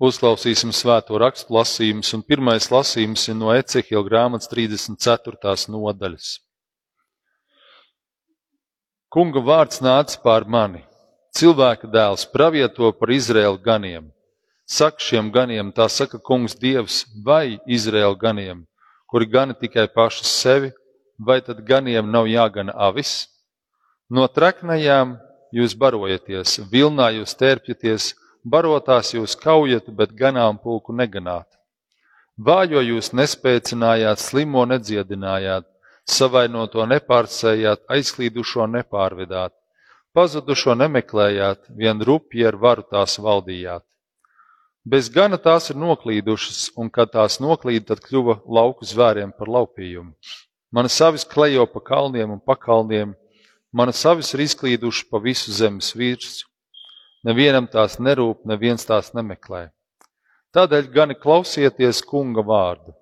Uzklausīsim svēto rakstu lasījumus, un pirmais lasījums ir no Ecehila grāmatas 34. nodaļas. Kunga vārds nāca pār mani. Cilvēka dēls pravieto par Izraēlu ganiem. Saka šiem ganiem, tā saka kungs dievs, vai Izraēlu ganiem, kuri gana tikai paši sevi, vai tad ganiem nav jāgana avis? No traknajām jūs barojaties, vilnā jūs tērpjaties, barotās jūs kaujat, bet ganāmpulku neganāt. Vājo jūs nespēcinājāt, slimo nedziedinājāt, savainoto nepārcējāt, aizklīdušo nepārvedāt, pazudušo nemeklējāt, vien rupji ar varu tās valdījāt. Bez gana tās ir noklīdušas, un kad tās noklīd, tad kļuva lauku zvēriem par laupījumu. Mana savis klejo pa kalniem un pakalniem, mana savis ir izklīduši pa visu zemes virsmu, Nevienam tās nerūp, neviens tās nemeklē. Tādēļ gan klausieties kunga vārdu.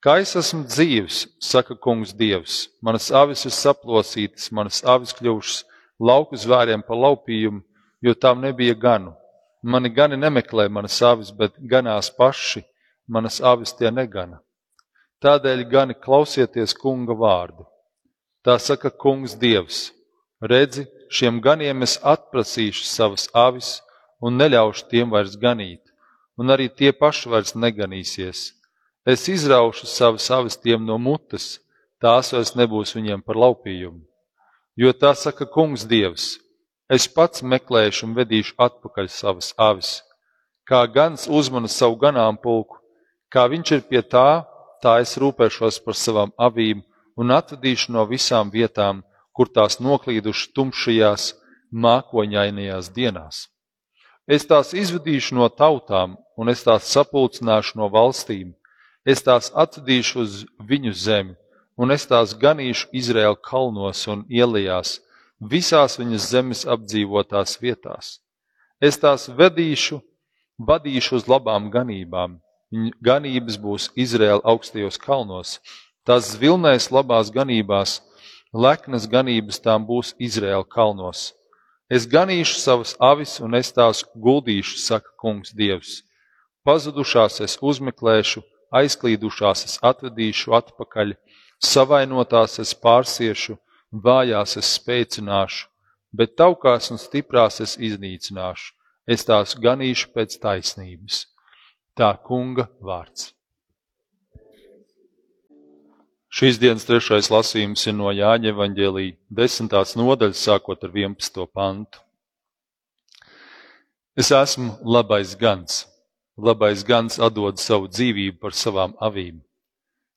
Kā es esmu dzīves, saka kungs dievs, manas avis ir saplosītas, manas avis kļuvušas lauku zvēriem pa laupījumu, jo tām nebija ganu. Mani gani nemeklē manas avis, bet ganās paši, manas avis tie negana. Tādēļ gani klausieties kunga vārdu. Tā saka kungs dievs. Redzi, šiem ganiem es atprasīšu savas avis un neļaušu tiem vairs ganīt, un arī tie paši vairs neganīsies. Es izraušu savas avis tiem no mutes, tās vairs nebūs viņiem par laupījumu. Jo tā saka kungs dievs, es pats meklēšu un vedīšu atpakaļ savas avis. Kā gans uzmana savu ganāmpulku, kā viņš ir pie tā, tā es rūpēšos par savām avīm un atvedīšu no visām vietām, kur tās noklīdušas tumšajās, mākoņainajās dienās. Es tās izvedīšu no tautām, un es tās sapulcināšu no valstīm. Es tās atvedīšu uz viņu zemi, un es tās ganīšu Izraēla kalnos un ielās, visās viņas zemes apdzīvotās vietās. Es tās vedīšu, vadīšu uz labām ganībām. Ganības būs Izraēla augstajos kalnos, tās zvilnēs labās ganībās, leknas ganības tām būs Izraēla kalnos. Es ganīšu savas avis un es tās guldīšu, saka kungs Dievs. Pazudušās es uzmeklēšu, aizklīdušās es atvedīšu atpakaļ, savainotās es pārsiešu, vājās es spēcināšu, bet taukās un stiprās es iznīcināšu, es tās ganīšu pēc taisnības. Tā kunga vārds. Šīs dienas trešais lasījums ir no Jāņa evaņģēlī desmitās nodaļas, sākot ar 11. pantu. Es esmu labais gans. Labais gans atdod savu dzīvību par savām avīm.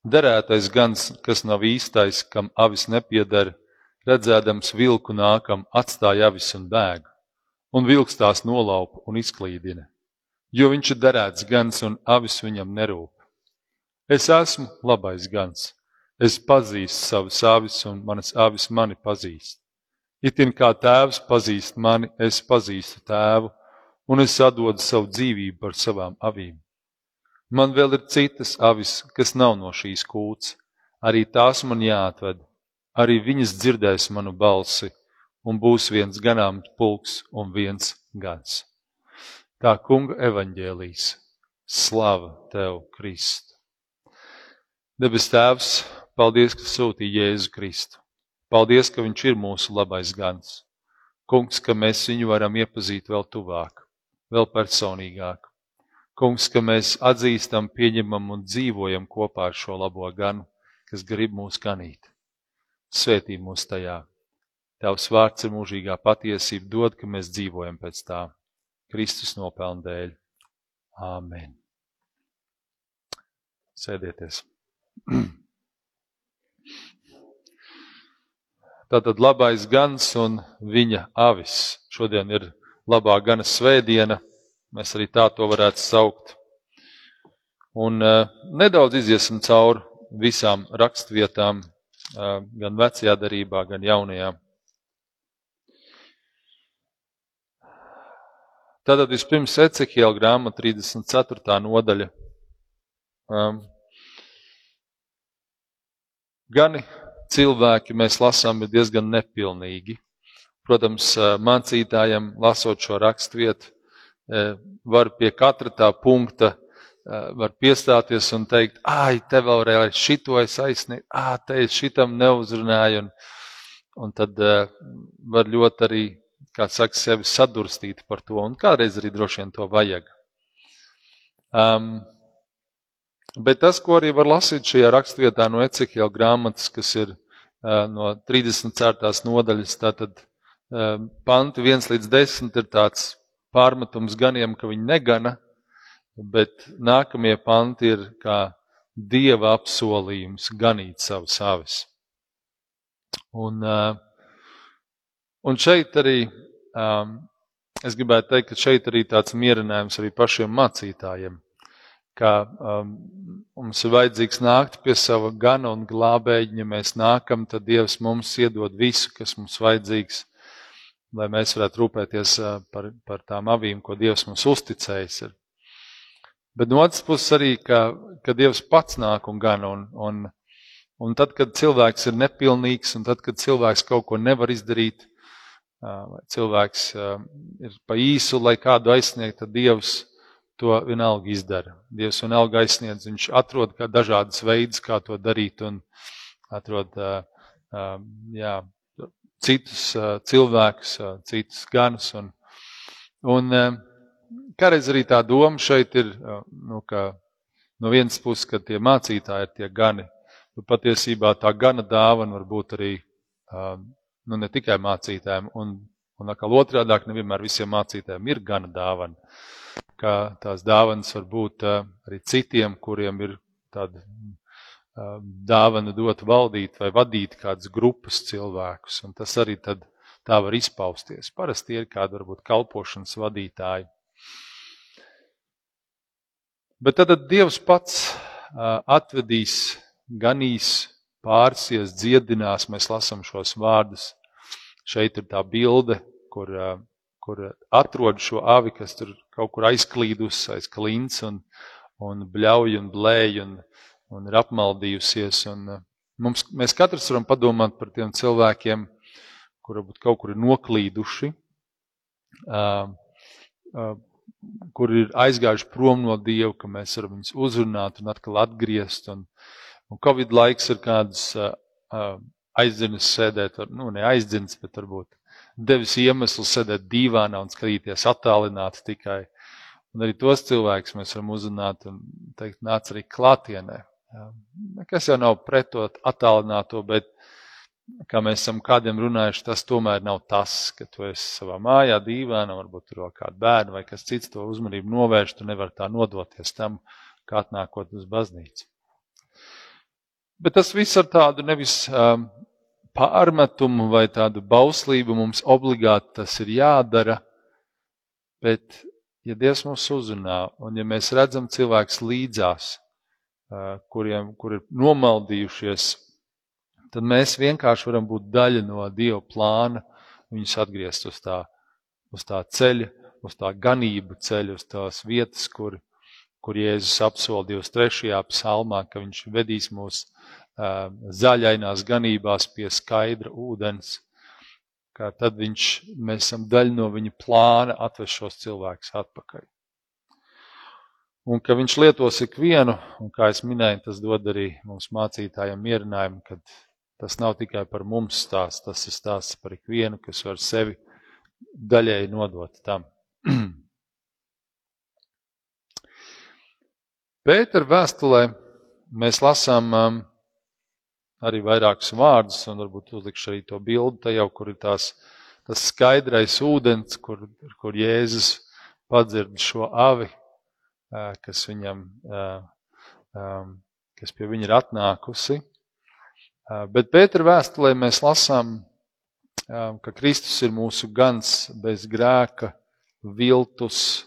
Derētais gans, kas nav īstais, kam avis nepiedara, redzēdams vilku nākam, atstāja avis un bēg, un vilks tās nolaupa un izklīdina, jo viņš ir derēts gans un avis viņam nerūp. Es esmu labais gans Es pazīstu savus avis, un manas avis mani pazīst. Itin kā tēvs pazīst mani, es pazīstu tēvu, un es atdodu savu dzīvību par savām avīm. Man vēl ir citas avis, kas nav no šīs kūts, arī tās man jāatved, arī viņas dzirdēs manu balsi, un būs viens ganāms pulks un viens gads. Tā kunga evaņģēlīs. Slava tev, Krist! Debes Tēvs, Paldies, ka sūtīji Jēzu Kristu. Paldies, ka Viņš ir mūsu labais gans. Kungs, ka mēs viņu varam iepazīt vēl tuvāk, vēl personīgāk. Kungs, ka mēs atzīstam, pieņemam un dzīvojam kopā ar šo labo ganu, kas grib mūs ganīt. Svētī mūs tajā. Tavs vārds ir mūžīgā patiesība, dod, ka mēs dzīvojam pēc tā. Kristus nopelna dēļ. Āmen. Sēdieties. Tātad labais gans un viņa avis. Šodien ir labā gana svētdiena, mēs arī tā to varētu saukt. Un uh, nedaudz iziesim cauri visām rakstvietām, uh, gan vecajā darībā, gan jaunajā. Tātad vispirms Ecekiela grāmata 34. nodaļa. Um, gani cilvēki mēs lasām diezgan nepilnīgi. Protams, mācītājiem lasot šo raksturvietu, var pie katra tā punkta var piestāties un teikt, ah, te vēlreiz šito es aizsniegtu, ah, te es šitam neuzrunāju. Un, un tad var ļoti arī, kā saka, sevi sadurstīt par to, un kādreiz arī droši vien to vajag. Um, bet tas, ko arī var lasīt šajā rakstvietā no Ecehila grāmatas, kas ir no 34. nodaļas, tātad panti 1 līdz 10 ir tāds pārmetums ganiem, ka viņi negana, bet nākamie panti ir kā dieva apsolījums ganīt savus avis. Un, un šeit arī es gribētu teikt, ka šeit arī tāds mierinājums arī pašiem mācītājiem, ka um, mums ir vajadzīgs nākt pie sava gana un glābēģa. Ja mēs nākam, tad Dievs mums iedod visu, kas mums vajadzīgs, lai mēs varētu rūpēties par, par tām avīm, ko Dievs mums uzticējis. Ir. Bet no otras puses arī, ka, ka Dievs pats nāk un gan. Un, un, un tad, kad cilvēks ir nepilnīgs, un tad, kad cilvēks kaut ko nevar izdarīt, vai cilvēks ir pa īsu, lai kādu aizsniegtu, tad Dievs to vienalga izdara. Dievs vienalga aizsniedz, viņš atrod dažādas veidus, kā to darīt, un atrod jā, citus cilvēkus, citus ganus. Un, un, kādreiz arī tā doma šeit ir, nu, ka no vienas puses, ka tie mācītāji ir tie gani, bet patiesībā tā gana dāvana var būt arī nu, ne tikai mācītājiem, un, un atkal otrādāk nevienmēr visiem mācītājiem ir gana dāvana, ka tās dāvanas var būt arī citiem, kuriem ir tāda dāvana dot valdīt vai vadīt kādas grupas cilvēkus, un tas arī tad tā var izpausties. Parasti ir kādi varbūt kalpošanas vadītāji, Bet tad Dievs pats atvedīs, ganīs, pārsies, dziedinās. Mēs lasām šos vārdus. Šeit ir tā bilde, kur, kur atrod šo avi, kas tur kaut kur aizklīdus aiz klints un, un bļauj un blēj un, un ir apmaldījusies. Un mums, mēs katrs varam padomāt par tiem cilvēkiem, kuri kaut kur ir noklīduši. Uh, uh, kur ir aizgājuši prom no Dieva, ka mēs varam viņus uzrunāt un atkal atgriezt. Un, un Covid laiks ir kādas uh, uh, aizdzinas sēdēt, nu, ne aizdzinas, bet varbūt devis iemeslu sēdēt dīvānā un skatīties attālināti tikai. Un arī tos cilvēkus mēs varam uzrunāt un teikt, nāc arī klātienē. Nekas jau nav pretot attālināto, bet kā mēs esam kādiem runājuši, tas tomēr nav tas, ka tu esi savā mājā, dīvainā, varbūt tur vēl kāda bērna vai kas cits to uzmanību novērš, tu nevari tā nodoties tam, kā atnākot uz baznīcu. Bet tas viss ar tādu nevis um, pārmetumu vai tādu bauslību mums obligāti tas ir jādara, bet, ja Dievs mūs uzrunā un ja mēs redzam cilvēks līdzās, kuriem, kur ir nomaldījušies tad mēs vienkārši varam būt daļa no Dieva plāna, viņus atgriezt uz tā, uz tā ceļa, uz tā ganību ceļa, uz tās vietas, kur, kur Jēzus apsola 23. psalmā, ka viņš vedīs mūs uh, zaļainās ganībās pie skaidra ūdens, kā tad viņš, mēs esam daļa no viņa plāna atvest šos cilvēkus atpakaļ. Un ka viņš lietos ikvienu, un kā es minēju, tas dod arī mums mācītājiem mierinājumu, kad Tas nav tikai par mums stāsts, tas ir stāsts par ikvienu, kas var sevi daļēji nodot tam. Pētera vēstulē mēs lasām um, arī vairākus vārdus, un varbūt uzlikšu arī to bildi, jau, kur ir tās, tas skaidrais ūdens, kur, kur Jēzus padzird šo avi, kas viņam, kas pie viņa ir atnākusi. Bet Pētera vēstulē mēs lasām, ka Kristus ir mūsu gans bez grēka, viltus,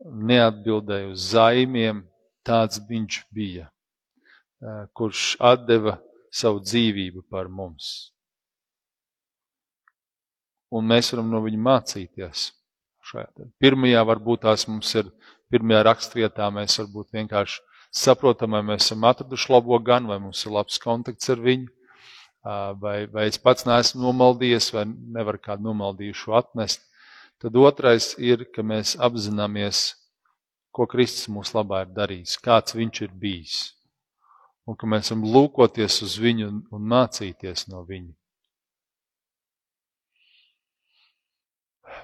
neatbildēja uz zaimiem, tāds viņš bija, kurš atdeva savu dzīvību par mums. Un mēs varam no viņa mācīties. Šajā. Pirmajā varbūt tās mums ir, pirmajā rakstvietā mēs varbūt vienkārši saprotam, vai mēs esam atraduši labo gan, vai mums ir labs kontakts ar viņu, vai, vai es pats neesmu nomaldījies, vai nevaru kādu nomaldījušu atnest. Tad otrais ir, ka mēs apzināmies, ko Kristus mūsu labā ir darījis, kāds viņš ir bijis. Un ka mēs varam lūkoties uz viņu un, un mācīties no viņa.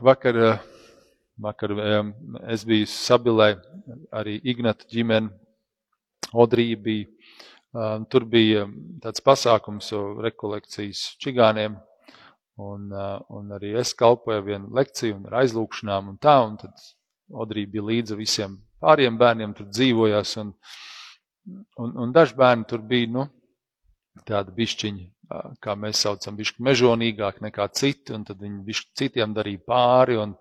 Vakar, vakar es biju Sabilē, arī Ignata ģimene, Odrija bija. Tur bija tāds pasākums, rekolekcijas čigāniem, un, un arī es kalpoju vienu lekciju un ar aizlūkšanām un tā, un tad Odrija bija līdzi visiem pāriem bērniem, tur dzīvojās, un, un, un daži bērni tur bija, nu, tādi bišķiņi, kā mēs saucam, bišķi mežonīgāk nekā citi, un tad viņi bišķi citiem darīja pāri, un,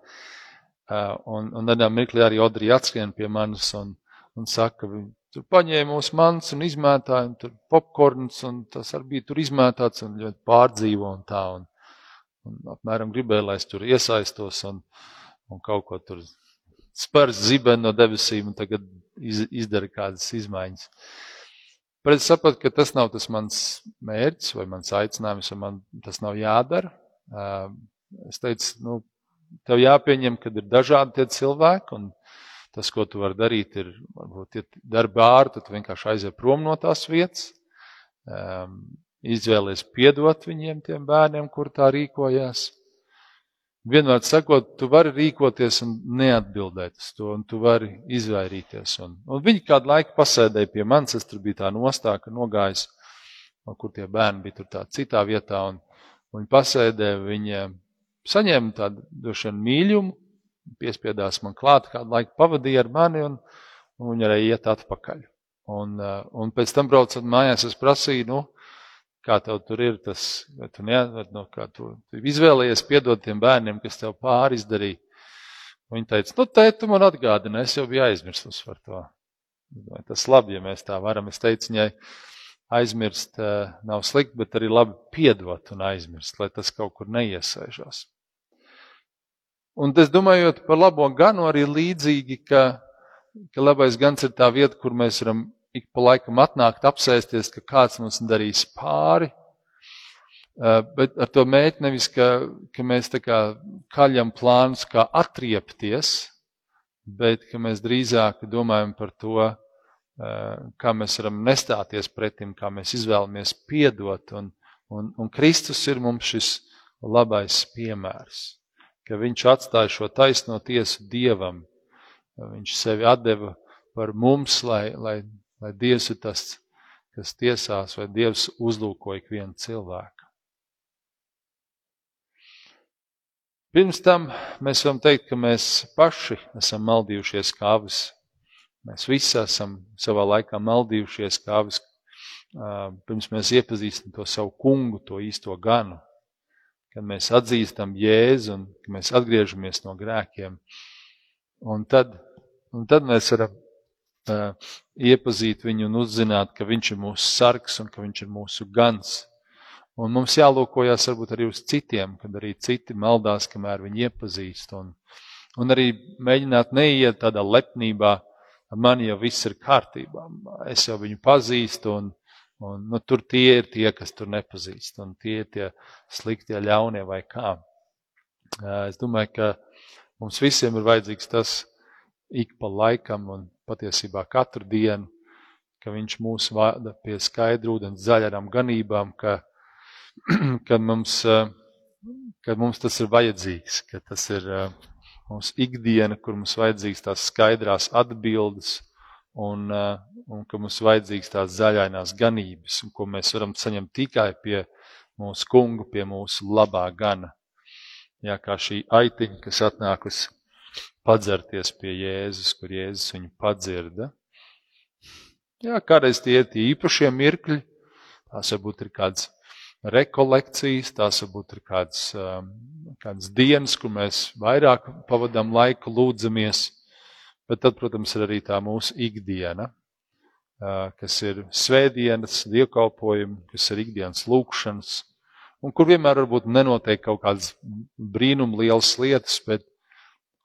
un, un tādā mirklī arī Odrija atskrien pie manis un, un saka, viņi tur paņēma mūsu mans un izmētāja, un tur popkorns, un tas arī bija tur izmētāts un ļoti pārdzīvo un tā, un, un apmēram gribēja, lai es tur iesaistos un, un kaut ko tur spērs zibeni no debesīm un tagad iz, izdara kādas izmaiņas. Bet es saprotu, ka tas nav tas mans mērķis vai mans aicinājums, un man tas nav jādara. Es teicu, nu, tev jāpieņem, ka ir dažādi tie cilvēki, un tas, ko tu vari darīt, ir, varbūt, ja darba ārā, tad vienkārši aiziet prom no tās vietas, izvēlies piedot viņiem, tiem bērniem, kur tā rīkojās. Vienmēr sakot, tu vari rīkoties un neatbildēt uz to, un tu vari izvairīties. Un, un viņi kādu laiku pasēdēja pie manis, es tur biju tā nostāka nogājis, kur tie bērni bija tur tā citā vietā, un, un viņi pasēdēja, viņi saņēma tādu vien mīļumu, piespiedās man klāt, kādu laiku pavadīja ar mani, un, un viņi arī iet atpakaļ. Un, un pēc tam braucot mājās, es prasīju, nu, kā tev tur ir tas, vai tu, ne, vai, no, kā tu, tu izvēlējies piedot tiem bērniem, kas tev pāri izdarīja. Viņa teica, nu, tēt, tu man atgādini, es jau biju aizmirsus par to. Vai tas labi, ja mēs tā varam. Es teicu viņai, aizmirst uh, nav slikti, bet arī labi piedot un aizmirst, lai tas kaut kur neiesaižās. Un es domājot par labo ganu arī līdzīgi, ka, ka labais gans ir tā vieta, kur mēs varam ik pa laikam atnākt, apsēsties, ka kāds mums darīs pāri. Bet ar to mēķi nevis, ka, ka mēs tā kā kaļam plānus, kā atriepties, bet ka mēs drīzāk domājam par to, kā mēs varam nestāties pretim, kā mēs izvēlamies piedot. Un, un, un Kristus ir mums šis labais piemērs, ka viņš atstāja šo taisno tiesu Dievam. Viņš sevi atdeva par mums, lai, lai Lai Dievs ir tas, kas tiesās, vai Dievs uzlūko ikvienu cilvēku. Pirms tam mēs varam teikt, ka mēs paši esam maldījušies kāvis. Mēs visi esam savā laikā maldījušies kāvis, pirms mēs iepazīstam to savu kungu, to īsto ganu. Kad mēs atzīstam Jēzu un mēs atgriežamies no grēkiem. Un tad, un tad mēs varam iepazīt viņu un uzzināt, ka viņš ir mūsu sargs un ka viņš ir mūsu gans. Un mums jālūkojas varbūt arī uz citiem, kad arī citi maldās, kamēr viņi iepazīst. Un, un arī mēģināt neiet tādā lepnībā, man jau viss ir kārtībā. Es jau viņu pazīstu, un, un nu, tur tie ir tie, kas tur nepazīst, un tie ir tie sliktie, ļaunie vai kā. Es domāju, ka mums visiem ir vajadzīgs tas ik pa laikam un patiesībā katru dienu, ka viņš mūs vada pie skaidru ūdens zaļarām ganībām, ka, ka, mums, ka mums tas ir vajadzīgs, ka tas ir mums ikdiena, kur mums vajadzīgs tās skaidrās atbildes un, un ka mums vajadzīgs tās zaļainās ganības, un ko mēs varam saņemt tikai pie mūsu kungu, pie mūsu labā gana. Jā, kā šī aitiņa, kas atnākusi padzerties pie Jēzus, kur Jēzus viņu padzirda. Jā, kādreiz tie ir tie īpašie mirkļi, tās varbūt ir kādas rekolekcijas, tās varbūt ir kādas, um, kādas dienas, kur mēs vairāk pavadām laiku lūdzamies, bet tad, protams, ir arī tā mūsu ikdiena, uh, kas ir svētdienas, dievkalpojumi, kas ir ikdienas lūkšanas, un kur vienmēr varbūt nenotiek kaut kādas brīnum lielas lietas, bet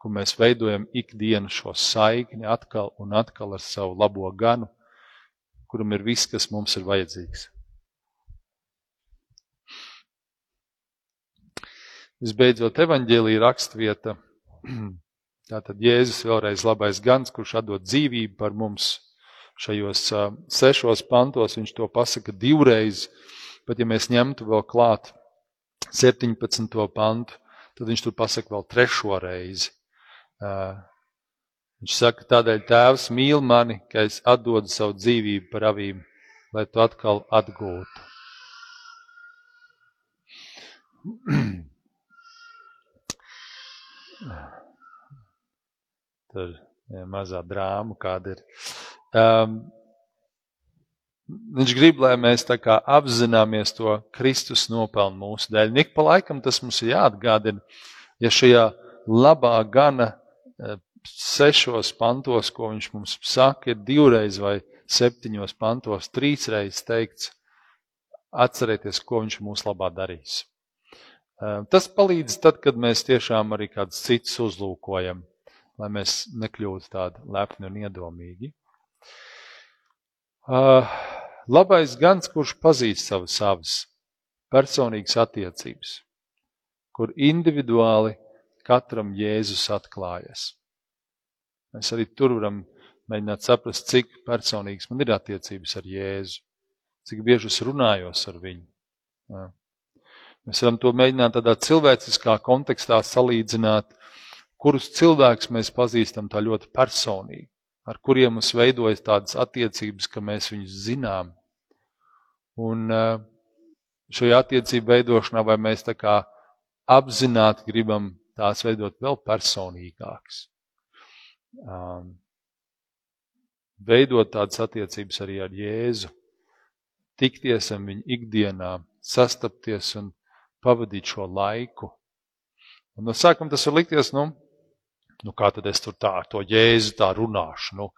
kur mēs veidojam ikdienu šo saikni atkal un atkal ar savu labo ganu, kuram ir viss, kas mums ir vajadzīgs. Visbeidzot, evaņģēlīja rakstvieta Tātad Jēzus vēlreiz labais gans, kurš atdod dzīvību par mums šajos sešos pantos, viņš to pasaka divreiz, bet ja mēs ņemtu vēl klāt 17. pantu, tad viņš tur pasaka vēl trešo reizi. Viņš saka, tādēļ tēvs mīl mani, ka es atdodu savu dzīvību par avīm, lai tu atkal atgūtu. Tur ja, mazā drāma kāda ir. Um, viņš grib, lai mēs apzināmies to Kristus nopelnu mūsu dēļ. Nik pa laikam tas mums ir jāatgādina, ja šajā labā gana sešos pantos, ko viņš mums saka, ir divreiz vai septiņos pantos, trīsreiz teikts, atcerieties, ko viņš mūsu labā darīs. Tas palīdz tad, kad mēs tiešām arī kādus citus uzlūkojam lai mēs nekļūtu tādi lepni un iedomīgi. Labais gans, kurš pazīst savas savas personīgas attiecības, kur individuāli katram Jēzus atklājas. Mēs arī tur varam mēģināt saprast, cik personīgas man ir attiecības ar Jēzu, cik bieži es runājos ar viņu. Jā. Mēs varam to mēģināt tādā cilvēciskā kontekstā salīdzināt kurus cilvēkus mēs pazīstam tā ļoti personīgi, ar kuriem mums veidojas tādas attiecības, ka mēs viņus zinām. Un eh, šajā attiecību veidošanā, vai mēs tā kā apzināti gribam tās veidot vēl personīgākas. Um, veidot tādas attiecības arī ar Jēzu, tikties ar viņu ikdienā, sastapties un pavadīt šo laiku. Un no sākuma tas var likties, nu, Nu, kā tad es tur tā ar to jēzu tā runāšu? Nu,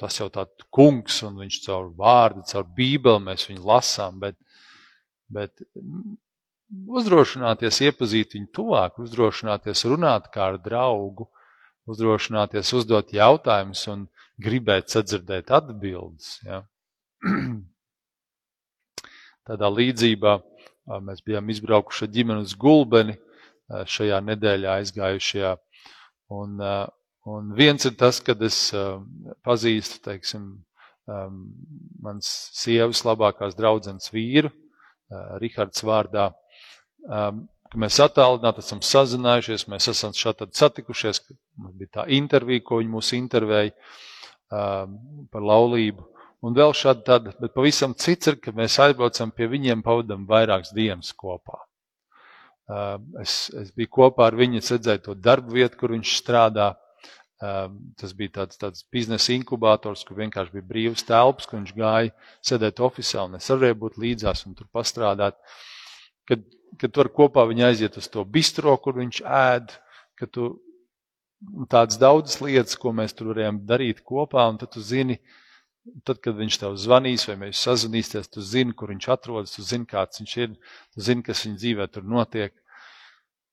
tas jau tāds kungs, un viņš caur vārdu, caur bībeli mēs viņu lasām, bet, bet uzdrošināties iepazīt viņu tuvāk, uzdrošināties runāt kā ar draugu, uzdrošināties uzdot jautājumus un gribēt sadzirdēt atbildes. Ja. Tādā līdzībā mēs bijām izbraukuši ar ģimeni uz Gulbeni šajā nedēļā aizgājušajā Un, un viens ir tas, kad es pazīstu, teiksim, mans sievas labākās draudzenes vīru, Rihards vārdā, ka mēs attālināti esam sazinājušies, mēs esam šādi satikušies, mums bija tā intervija, ko viņi mūs intervēja um, par laulību. Un vēl šādi tad, bet pavisam cits ir, ka mēs aizbraucam pie viņiem, pavadam vairākas dienas kopā. Es, es biju kopā ar viņu, redzēju to darbu vietu, kur viņš strādā. Tas bija tāds, tāds biznesa inkubators, kur vienkārši bija brīvs telpas, kur viņš gāja sēdēt oficiāli, un es varēju būt līdzās un tur pastrādāt. Kad, kad tu ar kopā viņi aiziet uz to bistro, kur viņš ēd, ka tu tādas daudzas lietas, ko mēs tur varējām darīt kopā, un tad tu zini, tad, kad viņš tev zvanīs vai mēs sazvanīsies, tu zini, kur viņš atrodas, tu zini, kāds viņš ir, tu zini, kas viņa dzīvē tur notiek.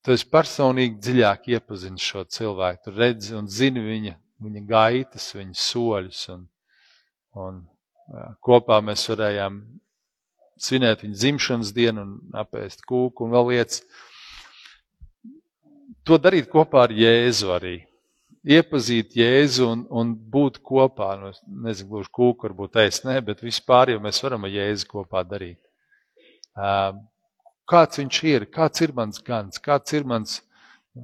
Tu esi personīgi dziļāk iepazinis šo cilvēku. Tu redzi un zini viņa, viņa gaitas, viņa soļus. Un, un jā, kopā mēs varējām svinēt viņa dzimšanas dienu un apēst kūku un vēl lietas. To darīt kopā ar Jēzu arī. Iepazīt Jēzu un, un būt kopā. Nu, nezinu, gluži kūku varbūt ēst, ne, bet vispār jau mēs varam ar Jēzu kopā darīt. Uh, kāds viņš ir, kāds ir mans gans, kāds ir mans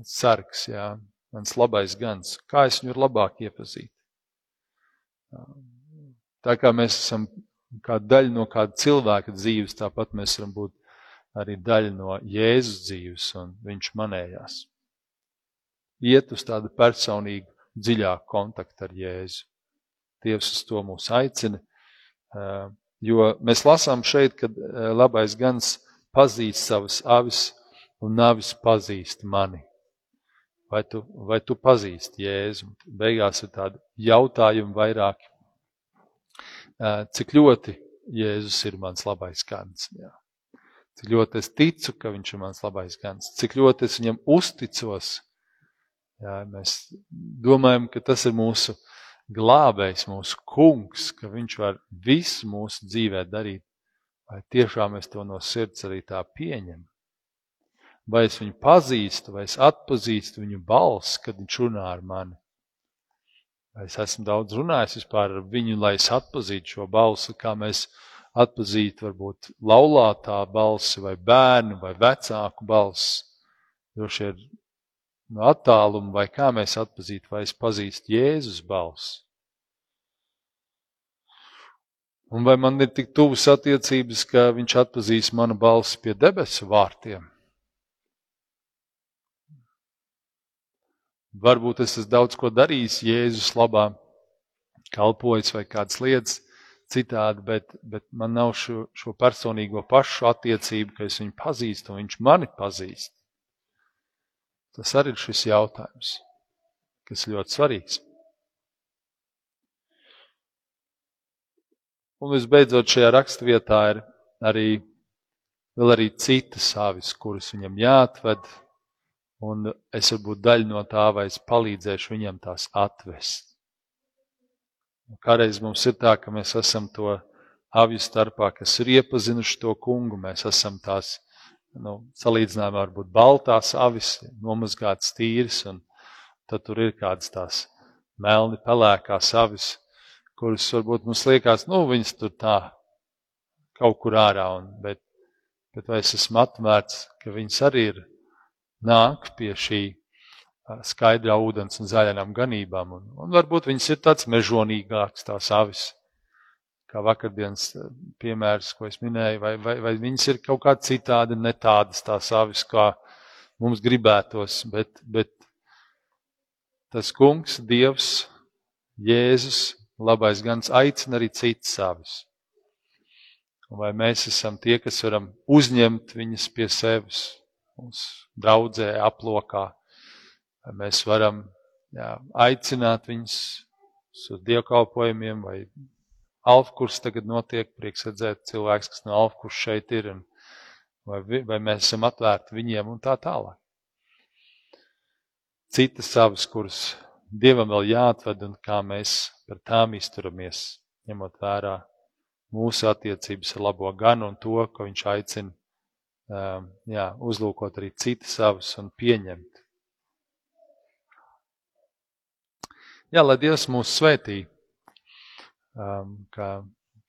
sargs, jā, mans labais gans, kā es viņu labāk iepazīt. Tā kā mēs esam kā daļa no kāda cilvēka dzīves, tāpat mēs varam būt arī daļa no Jēzus dzīves un viņš manējās. Iet uz tādu personīgu, dziļāku kontaktu ar Jēzu. Dievs uz to mūs aicina, jo mēs lasām šeit, ka labais gans pazīst savas avis un navis pazīst mani. Vai tu, vai tu pazīsti Jēzu? Beigās ir tādi jautājumi vairāki. Cik ļoti Jēzus ir mans labais gans? Jā. Cik ļoti es ticu, ka viņš ir mans labais gans? Cik ļoti es viņam uzticos? Jā, mēs domājam, ka tas ir mūsu glābējs, mūsu kungs, ka viņš var visu mūsu dzīvē darīt Vai tiešām es to no sirds arī tā pieņemu? vai es viņu pazīstu, vai es atpazīstu viņu balsi, kad viņš runā ar mani. Es esmu daudz runājis vispār ar viņu, lai es atpazītu šo balsi, kā mēs atpazītu varbūt laulātā balsi, vai bērnu, vai vecāku balsi. Droši ir no attāluma, vai kā mēs atpazītu, vai es pazīstu Jēzus balsi. Un vai man ir tik tuvas attiecības, ka viņš atpazīs manu balsi pie debesu vārtiem? Varbūt es esmu daudz ko darījis Jēzus labā, kalpojis vai kādas lietas citādi, bet, bet man nav šo, šo personīgo pašu attiecību, ka es viņu pazīstu un viņš mani pazīst. Tas arī ir šis jautājums, kas ļoti svarīgs. Un visbeidzot šajā raksturvietā ir arī, arī citas avis, kuras viņam jāatved, un es varbūt daļu no tā, vai es palīdzēšu viņam tās atvest. Kādreiz mums ir tā, ka mēs esam to avju starpā, kas ir iepazinuši to kungu, mēs esam tās, nu, salīdzinājumā varbūt baltās avis, nomazgātas tīras, un tad tur ir kādas tās melni pelēkās avis, kuras varbūt mums liekas, nu, viņas tur tā kaut kur ārā, un, bet, bet vai es esmu atvērts, ka viņas arī ir nāk pie šī skaidrā ūdens un zaļām ganībām. Un, un varbūt viņas ir tāds mežonīgāks, tās avis, kā vakardienas piemērs, ko es minēju, vai, vai, vai viņas ir kaut kā citādi, ne tādas tās avis, kā mums gribētos, bet, bet tas kungs, Dievs, Jēzus, labais gans aicina arī citas avis. Vai mēs esam tie, kas varam uzņemt viņas pie sevis, mūsu draudzē, aplokā. Mēs varam jā, aicināt viņus uz dievkalpojumiem vai alfkurs tagad notiek, prieks redzēt cilvēks, kas no alfkurs šeit ir, un vai, vai mēs esam atvērti viņiem un tā tālāk. Citas savas, kuras Dievam vēl jāatved un kā mēs par tām izturamies, ņemot vērā mūsu attiecības ar labo ganu un to, ka viņš aicina jā, uzlūkot arī citas savas un pieņemt. Jā, lai Dievs mūs svētī, um, ka,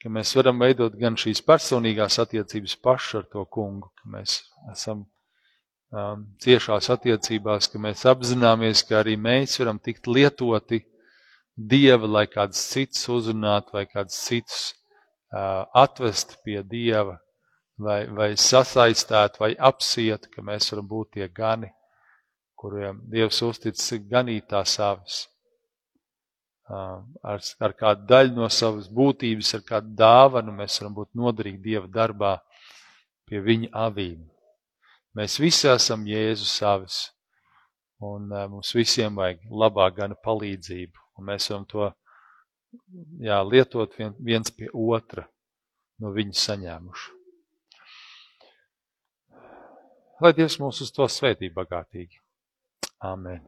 ka mēs varam veidot gan šīs personīgās attiecības paši ar to kungu, ka mēs esam um, ciešās attiecībās, ka mēs apzināmies, ka arī mēs varam tikt lietoti Dieva, lai kāds cits uzrunātu vai kāds cits uh, atvest pie Dieva vai, vai sasaistēt, vai apsiet, ka mēs varam būt tie gani, kuriem Dievs uzticis ganīt tās avis. Ar, ar kādu daļu no savas būtības, ar kādu dāvanu mēs varam būt noderīgi Dieva darbā pie viņa avīm. Mēs visi esam Jēzus avis, un mums visiem vajag labā gana palīdzību, un mēs varam to jā, lietot vien, viens pie otra no viņa saņēmuši. Lai Dievs mūs uz to svētī bagātīgi. Āmen.